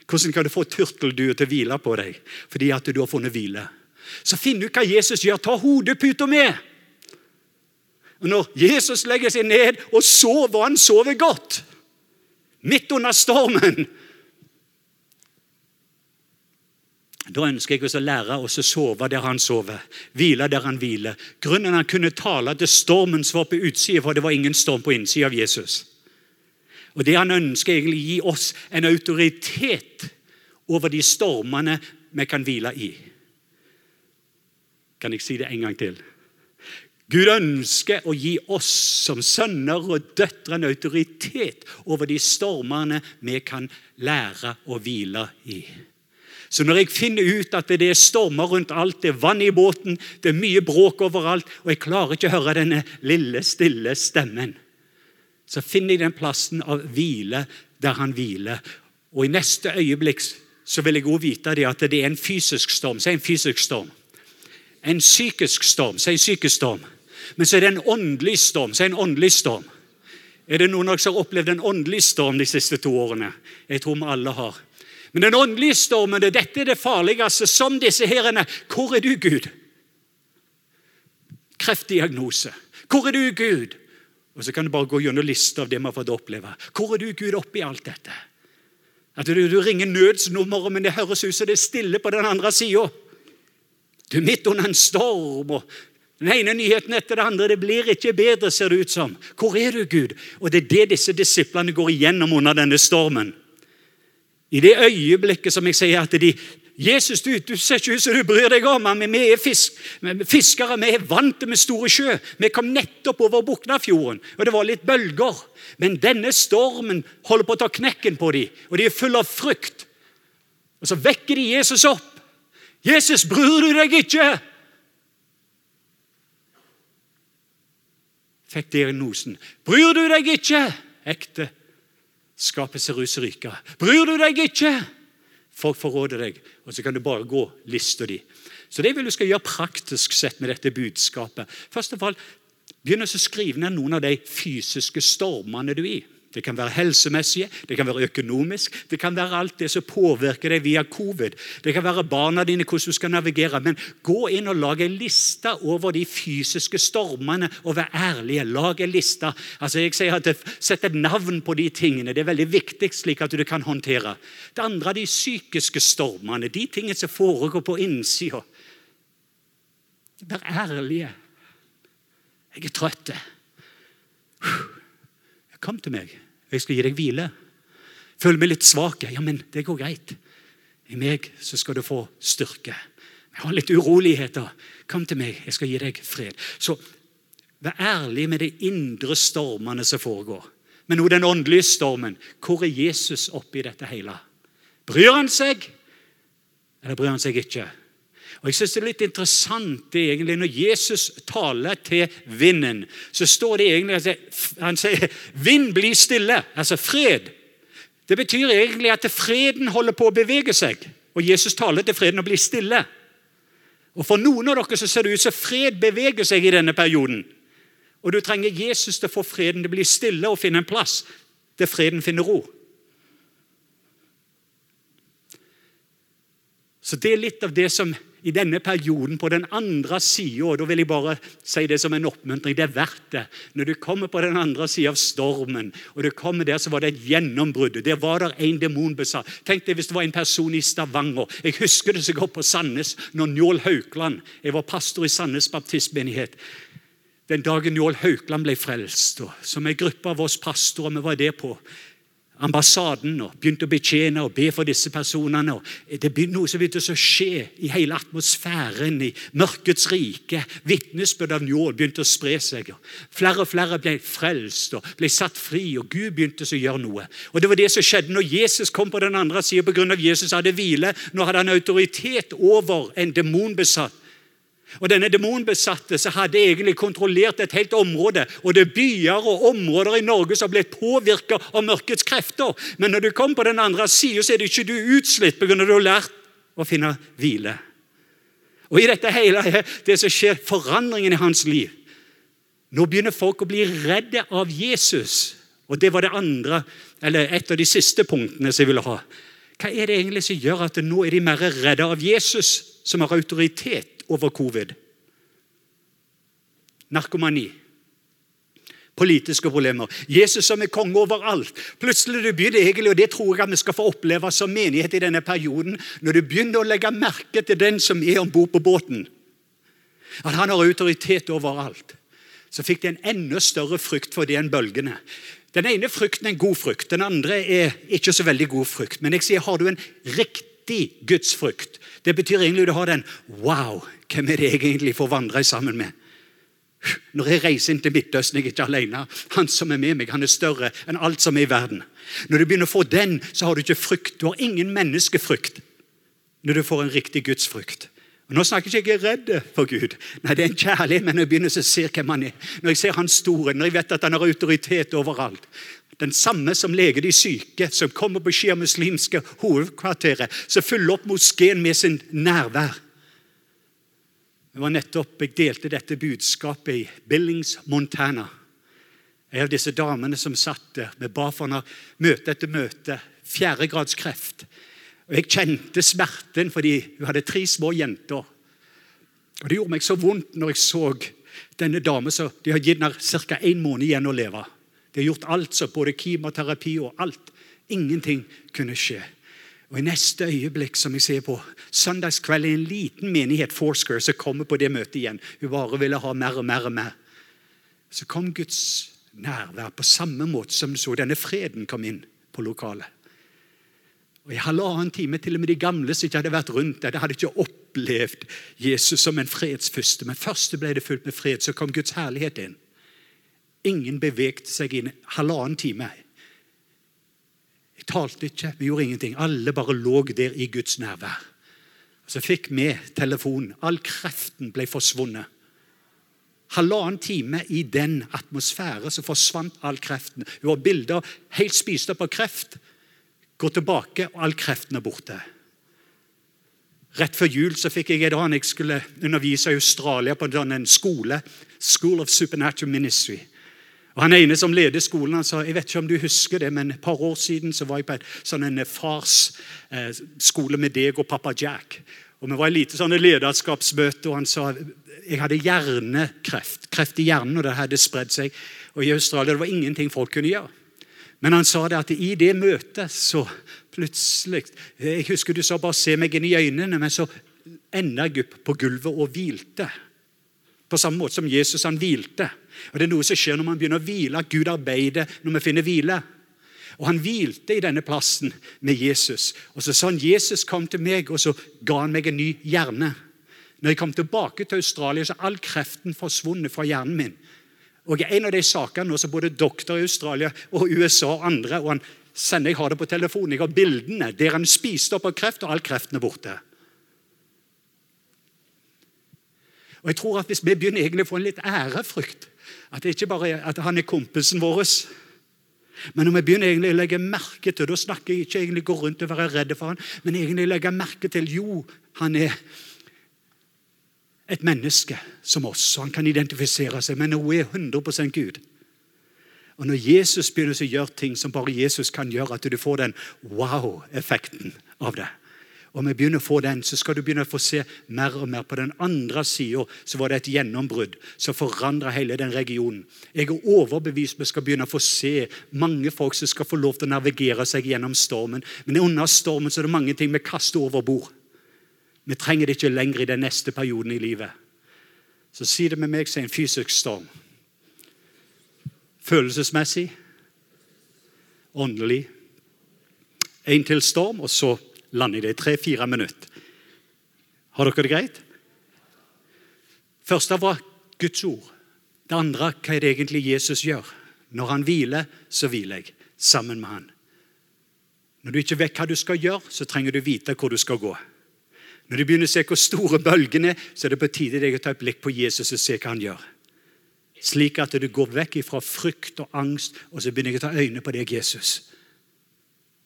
Hvordan kan du få turtelduer til å hvile på deg fordi at du har funnet hvile? Så finn ut hva Jesus gjør. Ta hodeputa med. Og Når Jesus legger seg ned og sover, han sover godt midt under stormen Da ønsker jeg oss å lære oss å sove der han sover, hvile der han hviler. Grunnen han kunne tale til stormen som var på utsida, for det var ingen storm på innsida av Jesus. Og Det han ønsker egentlig å gi oss en autoritet over de stormene vi kan hvile i. Kan jeg si det en gang til? Gud ønsker å gi oss som sønner og døtre en autoritet over de stormene vi kan lære å hvile i. Så når jeg finner ut at det er stormer rundt alt, det er vann i båten, det er mye bråk overalt, og jeg klarer ikke å høre denne lille, stille stemmen så finner jeg den plassen av hvile der han hviler. Og I neste øyeblikk så vil jeg også vite det at det er en fysisk storm. Si en fysisk storm. En psykisk storm. Si en psykisk storm. Men så er det en åndelig storm. Si en åndelig storm. Er det noen av dere som har opplevd en åndelig storm de siste to årene? Jeg tror vi alle har. Men den åndelige stormen, det, dette er det farligste. Som disse herrene. Hvor er du, Gud? Kreftdiagnose. Hvor er du, Gud? Og Så kan du bare gå gjennom lista av det vi har fått oppleve. Hvor er du, Gud, oppi alt dette? At du, du ringer nødsnummeret, men det høres ut som det er stille på den andre sida. Du er midt under en storm, og den ene nyheten etter det andre. Det blir ikke bedre, ser det ut som. Hvor er du, Gud? Og Det er det disse disiplene går igjennom under denne stormen. I det øyeblikket som jeg sier at de Jesus, du, du ser ikke ut som du bryr deg om ham. vi er fisk, fiskere. Vi er vant med store sjø. Vi kom nettopp over Buknafjorden, og det var litt bølger. Men denne stormen holder på å ta knekken på dem, og de er fulle av frykt. Og Så vekker de Jesus opp. 'Jesus, bryr du deg ikke?' Fikk diagnosen. 'Bryr du deg ikke?' Ekte. Skapet ser ut som ryker. 'Bryr du deg ikke?' Folk forråder deg, og så kan du bare gå lista di. Så det vil du skal gjøre praktisk sett med dette budskapet. Først og fremst, Begynn å skrive ned noen av de fysiske stormene du er i. Det kan være helsemessige, det kan være økonomisk, det kan være alt det som påvirker deg via covid. Det kan være barna dine, hvordan du skal navigere. Men gå inn og lag en liste over de fysiske stormene, og vær ærlige. Lag en liste. Altså jeg sier at Sett et navn på de tingene. Det er veldig viktig, slik at du kan håndtere. Det andre er de psykiske stormene, de tingene som foregår på innsida. Vær ærlige. Jeg er trøtt. Kom til meg. Jeg skal gi deg hvile. Føler meg litt svak. Ja, men det går greit. I meg så skal du få styrke. Jeg har litt uroligheter. Kom til meg, jeg skal gi deg fred. Så vær ærlig med de indre stormene som foregår. Men nå den åndelige stormen. Hvor er Jesus oppi dette hele? Bryr han seg, eller bryr han seg ikke? Og jeg synes Det er litt interessant det egentlig, når Jesus taler til vinden, så står det egentlig han sier 'vind blir stille', altså fred. Det betyr egentlig at freden holder på å bevege seg. Og Jesus taler til freden å bli stille. Og For noen av dere så ser det ut som fred beveger seg i denne perioden. Og Du trenger Jesus til å få freden til å bli stille og finne en plass der freden finner ro. Så Det er litt av det som i denne perioden på den andre sida. Da vil jeg bare si det som en oppmuntring. Det er verdt det. Når du kommer på den andre sida av stormen, og du kommer der, så var det et gjennombrudd. Der var det en demon besatt. Tenk deg hvis det var en person i Stavanger. Jeg husker det så godt på Sandnes, når Njål Haukland Jeg var pastor i Sandnes baptistmenighet. Den dagen Njål Haukland ble frelst, som en gruppe av oss pastorer vi var det på, ambassaden og begynte å betjene og be for disse personene. det begynte noe som begynte å skje i hele atmosfæren i mørkets rike. Vitnesbyrd av nåd begynte å spre seg. Flere og flere ble frelst og ble satt fri, og Gud begynte å gjøre noe. Og Det var det som skjedde når Jesus kom på den andre sida pga. Jesus hadde hvile. Nå hadde han autoritet over en demonbesatt og Denne demonbesatte som hadde egentlig kontrollert et helt område. Og det er byer og områder i Norge som har blitt påvirka av mørkets krefter. Men når du kommer på den andre sida, er det ikke du utslitt pga. at du har lært å finne hvile. Og I dette hele det som skjer forandringen i hans liv. Nå begynner folk å bli redde av Jesus. Og Det var det andre, eller et av de siste punktene som jeg ville ha. Hva er det egentlig som gjør at nå er de mer redde av Jesus, som har autoritet? Over covid. Narkomani. Politiske problemer. Jesus som er konge overalt. Plutselig du begynner egentlig, og Det tror jeg vi skal få oppleve som menighet i denne perioden, når du begynner å legge merke til den som er om bord på båten. At han har autoritet overalt. Så fikk de en enda større frykt for det enn bølgene. Den ene frykten er en god frykt, den andre er ikke så veldig god frykt. Men jeg sier, har du en riktig gudsfrykt, det betyr egentlig du har den Wow, hvem er det jeg egentlig får vandre sammen med? Når jeg reiser inn til Midtøsten, jeg er ikke alene. Han som er med meg, han er større enn alt som er i verden. Når du begynner å få den, så har du ikke frykt. Du har ingen menneskefrykt når du får en riktig gudsfrykt. Nå snakker ikke jeg er redd for Gud. Nei, Det er en kjærlighet, men når jeg begynner å se hvem han er, når jeg ser hans store, når jeg vet at han har autoritet overalt, den samme som leger de syke, som kommer på shia-muslimske hovedkvarteret, som fyller opp moskeen med sin nærvær. Det var nettopp, Jeg delte dette budskapet i Billings, Montana. En av disse damene som satt der. Vi ba for henne møte etter møte. Fjerdegradskreft. Og Jeg kjente smerten fordi hun hadde tre små jenter. Og Det gjorde meg så vondt når jeg så denne damen som de har gitt ca. en måned igjen å leve. De har gjort alt, så både kemoterapi og alt. Ingenting kunne skje. Og I neste øyeblikk som jeg ser på søndagskveld i en liten menighet Foursquare, så kommer på det møtet igjen. Hun bare ville ha mer og mer og mer. Så kom Guds nærvær på samme måte som du så denne freden kom inn på lokalet. Og I halvannen time til og med de gamle som ikke hadde vært rundt der, de hadde ikke opplevd Jesus som en fredsfyrste. Men først ble det fullt med fred, så kom Guds herlighet inn. Ingen bevegde seg inn halvannen time. Talte ikke, vi gjorde ingenting. Alle bare lå der i Guds nærvær. Så fikk vi telefonen. All kreften ble forsvunnet. Halvannen time i den atmosfæren så forsvant all kreften. Vi har bilder helt spist opp av kreft. Går tilbake, og all kreften er borte. Rett før jul så fikk jeg en annet jeg skulle undervise i Australia på en skole. School of Supernatural Ministry. Og Han ene som leder skolen, han sa jeg vet ikke om du husker det, men et par år siden så var jeg på et sånn en fars eh, skole med deg og pappa Jack. Og Vi var i lite sånne lederskapsmøte, og han sa jeg hadde hjernekreft. Kreft i hjernen, og det hadde spredd seg. Og I Australia det var ingenting folk kunne gjøre. Men han sa det at i det møtet så plutselig Jeg husker du sa bare 'se meg inn i øynene', men så enda jeg opp på gulvet og hvilte. På samme måte som Jesus han hvilte. Og Det er noe som skjer når man begynner å hvile, at Gud arbeider når vi finner hvile. Og Han hvilte i denne plassen med Jesus. Og Så sa han Jesus kom til meg, og så ga han meg en ny hjerne. Når jeg kom tilbake til Australia, så er all kreften forsvunnet fra hjernen min. Og En av de sakene nå, som både doktor i Australia og USA og andre og han sender Jeg har det på telefonen, jeg har bildene der han spiste opp av kreft, og all kreften er borte. Og jeg tror at Hvis vi begynner egentlig å få en litt ærefrykt, at det ikke bare er at han er kompisen vår men når vi begynner egentlig å legge merke til Da snakker jeg ikke egentlig gå rundt og være redd for han, men egentlig legge merke til jo, han er et menneske som oss. og Han kan identifisere seg, men hun er 100% Gud. Og Når Jesus begynner å gjøre ting som bare Jesus kan gjøre, at du får den wow-effekten av det og vi begynner å få den, så skal du begynne å få se mer og mer. På den andre sida var det et gjennombrudd som forandra hele den regionen. Jeg er overbevist vi skal begynne å få se mange folk som skal få lov til å navigere seg gjennom stormen. Men under stormen så er det mange ting vi kaster over bord. Vi trenger det ikke lenger i den neste perioden i livet. Så si det med meg som en fysisk storm. Følelsesmessig, åndelig. En til storm, og så lander jeg det i tre-fire minutter. Har dere det greit? Første var Guds ord. Det andre hva er det egentlig Jesus gjør. Når han hviler, så hviler jeg sammen med han. Når du ikke vet hva du skal gjøre, så trenger du vite hvor du skal gå. Når du begynner å se hvor store bølgene er, så er det på tide deg å ta et blikk på Jesus og se hva han gjør. Slik at du går vekk fra frykt og angst, og så begynner jeg å ta øynene på deg, Jesus.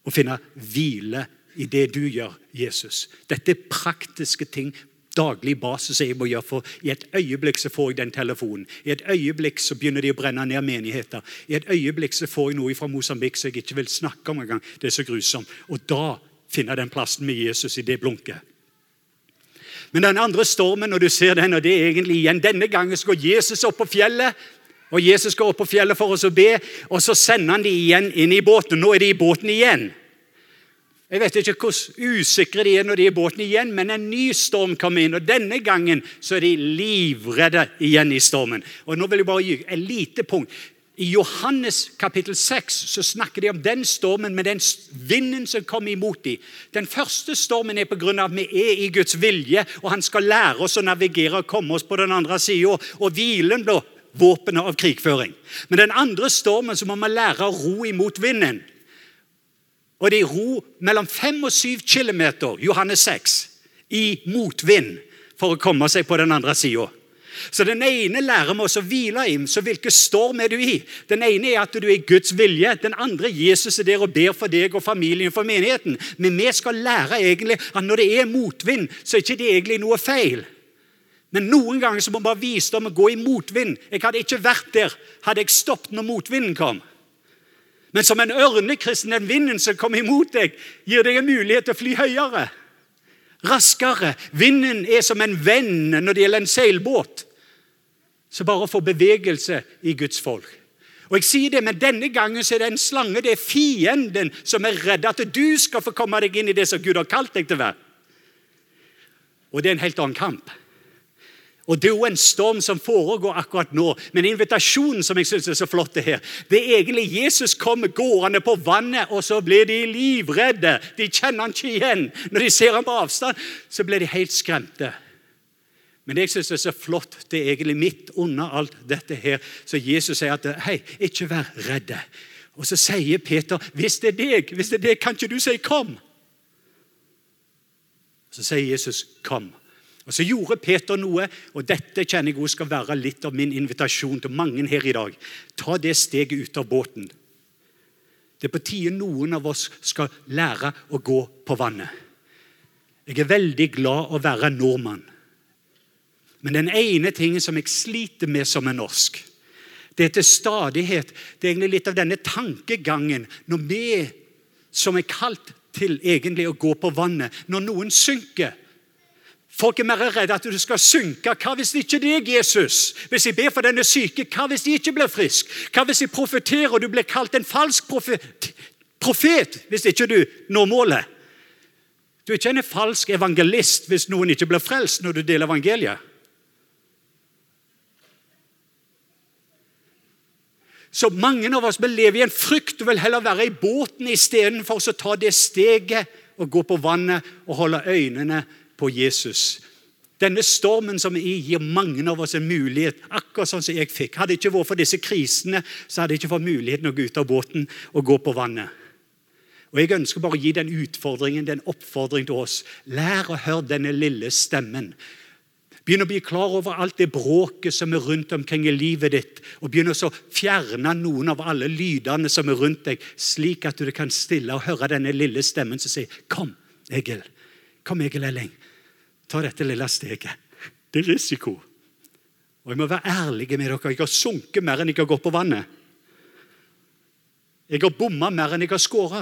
Og finne hvile i det du gjør, Jesus. Dette er praktiske ting daglig basis jeg må gjøre. for I et øyeblikk så får jeg den telefonen. I et øyeblikk så begynner de å brenne ned menigheter. I et øyeblikk så får jeg noe fra Mosambik som jeg ikke vil snakke om engang. Det er så grusomt. Og da finner jeg den plassen med Jesus i det blunket. Men den andre stormen, når du ser den, og det er egentlig igjen Denne gangen så går Jesus opp på fjellet. Og Jesus går opp på fjellet for oss å be, og så sender han de igjen inn i båten. Nå er de i båten igjen. Jeg vet ikke hvor usikre de er når de er i båten igjen, men en ny storm kommer inn. og Denne gangen så er de livredde igjen i stormen. Og nå vil jeg bare gi et lite punkt. I Johannes kapittel 6 så snakker de om den stormen med den vinden som kommer imot dem. Den første stormen er pga. at vi er i Guds vilje, og han skal lære oss å navigere og komme oss på den andre sida. Og hvilen blir våpenet av krigføring. Men den andre stormen så må vi lære å ro imot vinden. Og det er ro mellom 5 og 7 km, Johannes 6, i motvind for å komme seg på den andre sida. Så Den ene lærer vi oss å hvile i. Så hvilken storm er du i? Den ene er at du er i Guds vilje. Den andre Jesus er der og ber for deg og familien for menigheten. Men vi skal lære egentlig at når det er motvind, så er ikke det egentlig noe feil. Men noen ganger så må vi bare vise dem å gå i motvind. Jeg hadde ikke vært der hadde jeg stoppet når motvinden kom. Men som en ørnekristen, den vinden som kommer imot deg, gir deg en mulighet til å fly høyere. Raskere. Vinden er som en venn når det gjelder en seilbåt. Så bare få bevegelse i Guds folk. Og jeg sier det, Men denne gangen så er det en slange, det er fienden, som er redd at du skal få komme deg inn i det som Gud har kalt deg til å være. Og det er en helt annen kamp. Og Det er jo en storm som foregår akkurat nå. Men invitasjonen som jeg synes er så flott det her, det er egentlig Jesus kommer gående på vannet, og så blir de livredde. De kjenner han ikke igjen. Når de ser ham på avstand, så blir de helt skremte. Men det jeg synes er så flott, det er egentlig midt under alt dette her, så Jesus sier at hei, ikke vær redde. Og så sier Peter, hvis det er deg, hvis det er deg, kan ikke du si 'kom'? Så sier Jesus 'kom'. Og Så gjorde Peter noe, og dette kjenner jeg også skal være litt av min invitasjon til mange her i dag. Ta det steget ut av båten. Det er på tide noen av oss skal lære å gå på vannet. Jeg er veldig glad å være nordmann. Men den ene tingen som jeg sliter med som en norsk, det er til stadighet Det er egentlig litt av denne tankegangen når vi som er kalt til egentlig å gå på vannet, når noen synker Folk er mer redde at du skal synke. Hva hvis det ikke er deg, Jesus? Hvis jeg ber for denne syke, hva hvis de ikke blir frisk? Hva hvis jeg profeterer og du blir kalt en falsk profet, profet hvis ikke du når målet? Du er ikke en falsk evangelist hvis noen ikke blir frelst når du deler evangeliet. Så mange av oss vil leve i en frykt og vil heller være i båten istedenfor å ta det steget og gå på vannet og holde øynene på Jesus. Denne stormen som er i, gir mange av oss en mulighet, akkurat sånn som jeg fikk. Hadde det ikke vært for disse krisene, så hadde jeg ikke fått muligheten å gå ut av båten og gå på vannet. Og Jeg ønsker bare å gi den utfordringen, den oppfordring til oss. Lær å høre denne lille stemmen. Begynn å bli klar over alt det bråket som er rundt omkring i livet ditt. Og begynn å fjerne noen av alle lydene som er rundt deg, slik at du kan stille og høre denne lille stemmen som sier 'Kom, Egil. Kom, Egil Elling ta dette lille steget. Det er risiko. Og Jeg må være ærlig med dere. Jeg har sunket mer enn jeg har gått på vannet. Jeg har bomma mer enn jeg har skåra.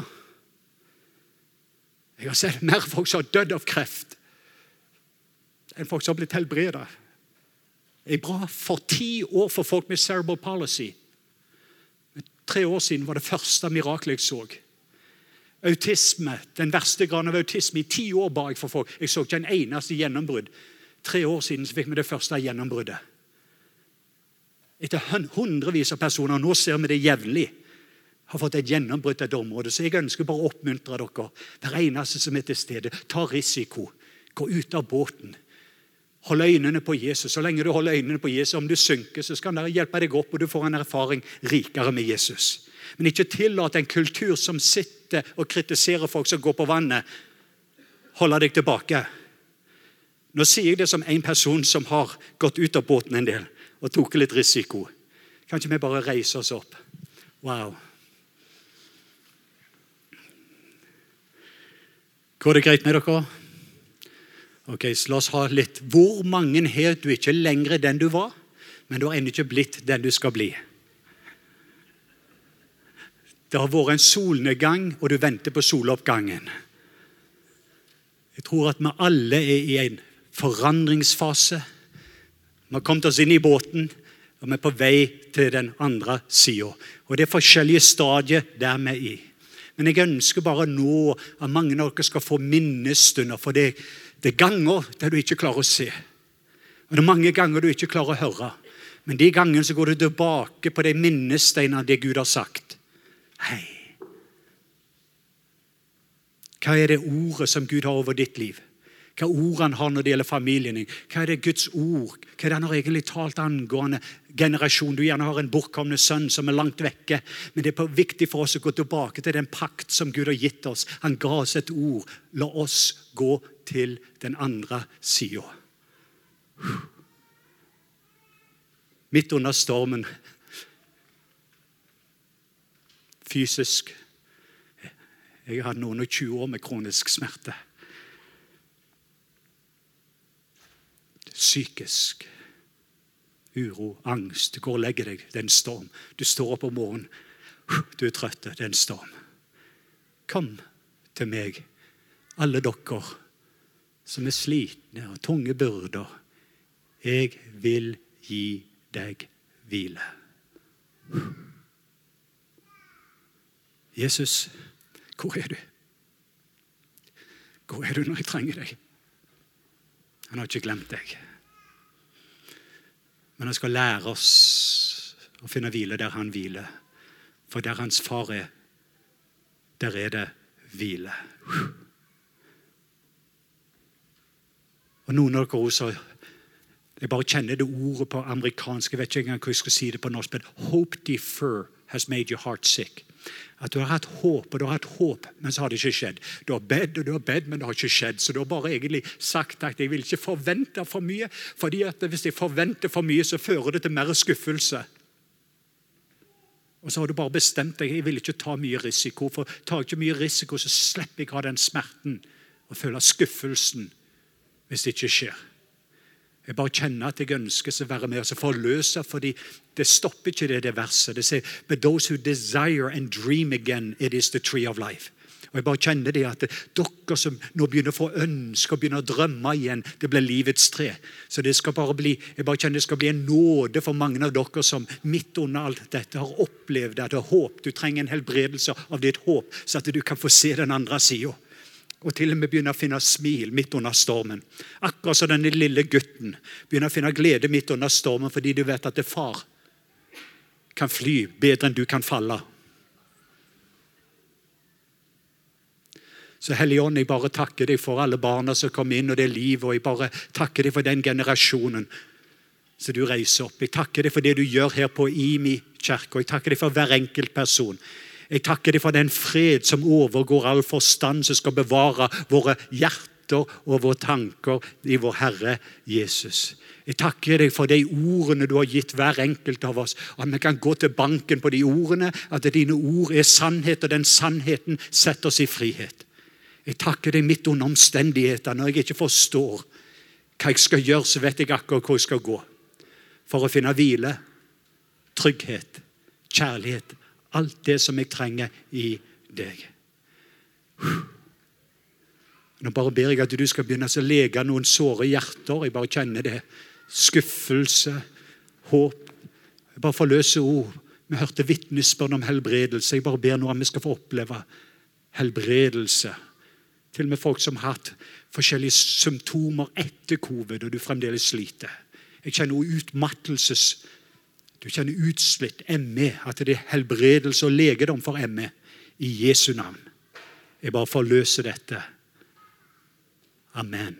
Jeg har sett mer folk som har dødd av kreft, enn folk som har blitt helbreda. Jeg bra for ti år for folk med cerebral policy. Tre år siden var det første miraklet jeg så. Autisme, Den verste graden av autisme. I ti år ba jeg for folk. Jeg så ikke en eneste gjennombrudd. Tre år siden fikk vi det første gjennombruddet. Etter hundrevis av personer, nå ser vi det jevnlig, har fått et gjennombrudd et område. Så jeg ønsker bare å oppmuntre dere. Hver eneste som er til stede, ta risiko. Gå ut av båten. Hold øynene på Jesus. Så lenge du holder øynene på Jesus, om du synker, så skal han hjelpe deg opp, og du får en erfaring rikere med Jesus. Men ikke tillat en kultur som sitter og kritiserer folk som går på vannet, holde deg tilbake. Nå sier jeg det som en person som har gått ut av båten en del og tok litt risiko. Kan ikke vi bare reise oss opp? Wow. Går det greit med dere? Ok, så La oss ha litt Hvor mange har du er ikke lenger den du var, men du har ennå ikke blitt den du skal bli? Det har vært en solnedgang, og du venter på soloppgangen. Jeg tror at vi alle er i en forandringsfase. Vi har kommet oss inn i båten, og vi er på vei til den andre sida. Det er forskjellige stadier der vi er i. Men jeg ønsker bare nå at mange av dere skal få minnestunder. For det, det er ganger der du ikke klarer å se. Og det er mange ganger du ikke klarer å høre. Men de gangene så går du tilbake på de minnesteinene det Gud har sagt. Hei. Hva er det ordet som Gud har over ditt liv? Hva ord han har når det gjelder familien din? Hva er det Guds ord? Hva er det han har egentlig talt angående generasjon? Du gjerne har en bortkomne sønn som er langt vekke. Men det er viktig for oss å gå tilbake til den pakt som Gud har gitt oss. Han ga oss et ord. La oss gå til den andre sida. Midt under stormen fysisk. Jeg hatt noen og 20 år med kronisk smerte. Psykisk. Uro, angst. Du går og legger deg. Det er en storm. Du står opp om morgenen. Du er trøtt. Det er en storm. Kom til meg, alle dere som er slitne og tunge byrder. Jeg vil gi deg hvile. Jesus, hvor er du? Hvor er du når jeg trenger deg? Han har ikke glemt deg. Men han skal lære oss å finne hvile der han hviler. For der hans far er, der er det hvile. Og Noen av dere også Jeg bare kjenner det ordet på amerikansk. Jeg vet ikke engang hva jeg skal si det på norsk. Men hope defer has made your heart sick. At du har hatt håp, og du har hatt håp, men så har det ikke skjedd. Du har bedt og du har bedt, men det har ikke skjedd. Så du har bare egentlig sagt at jeg vil ikke forvente for mye. fordi at hvis jeg forventer for mye, så fører det til mer skuffelse. Og så har du bare bestemt deg jeg vil ikke ta mye risiko. For tar jeg ikke mye risiko, så slipper jeg å ha den smerten og føle skuffelsen hvis det ikke skjer. Jeg bare kjenner at jeg ønsker å være med og forløse, fordi det stopper ikke det, det verset. Det sier But those who desire and dream again, it is the tree of life. Og jeg bare kjenner det at Dere som nå begynner å få ønske og begynner å drømme igjen, det blir livets tre. Så det skal bare bli, jeg bare kjenner det skal bli en nåde for mange av dere som midt under alt dette har opplevd at det er håp. Du trenger en helbredelse av ditt håp, så at du kan få se den andre sida og til og med begynner å finne smil midt under stormen. Akkurat som denne lille gutten begynner å finne glede midt under stormen fordi du vet at det far kan fly bedre enn du kan falle. Så Helligånd, jeg bare takker deg for alle barna som kom inn, og det livet. Og jeg bare takker deg for den generasjonen som du reiser opp. Jeg takker deg for det du gjør her på IMI kirke. Jeg takker deg for hver enkelt person. Jeg takker deg for den fred som overgår all forstand, som skal bevare våre hjerter og våre tanker i vår Herre Jesus. Jeg takker deg for de ordene du har gitt hver enkelt av oss. At vi kan gå til banken på de ordene, at dine ord er sannhet, og den sannheten setter oss i frihet. Jeg takker deg midt under omstendighetene. Når jeg ikke forstår hva jeg skal gjøre, så vet jeg akkurat hvor jeg skal gå. For å finne hvile, trygghet, kjærlighet alt det som jeg trenger i deg. Nå bare ber jeg at du skal begynne å lege noen såre hjerter. Jeg bare kjenner det. Skuffelse, håp. Jeg bare forløser ord. Vi hørte vitnesbyrd om helbredelse. Jeg bare ber nå at vi skal få oppleve helbredelse. Til og med folk som har hatt forskjellige symptomer etter covid, og du fremdeles sliter. Jeg kjenner utmattelses du kjenner utslitt ME, at det er helbredelse og legedom for ME. I Jesu navn. Jeg bare forløser dette. Amen.